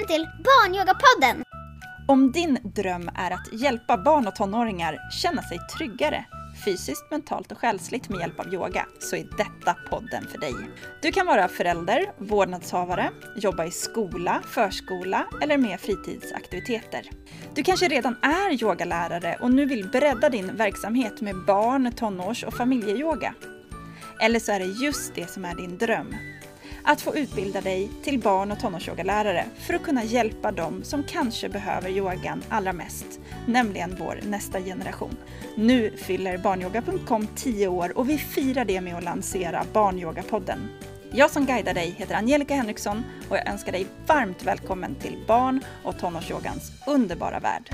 välkommen till Barnyogapodden! Om din dröm är att hjälpa barn och tonåringar känna sig tryggare fysiskt, mentalt och själsligt med hjälp av yoga så är detta podden för dig. Du kan vara förälder, vårdnadshavare, jobba i skola, förskola eller med fritidsaktiviteter. Du kanske redan är yogalärare och nu vill bredda din verksamhet med barn, tonårs och familjeyoga. Eller så är det just det som är din dröm. Att få utbilda dig till barn och tonårsyogalärare för att kunna hjälpa dem som kanske behöver yogan allra mest, nämligen vår nästa generation. Nu fyller barnyoga.com 10 år och vi firar det med att lansera Barnyogapodden. Jag som guidar dig heter Angelica Henriksson och jag önskar dig varmt välkommen till barn och tonårsyogans underbara värld.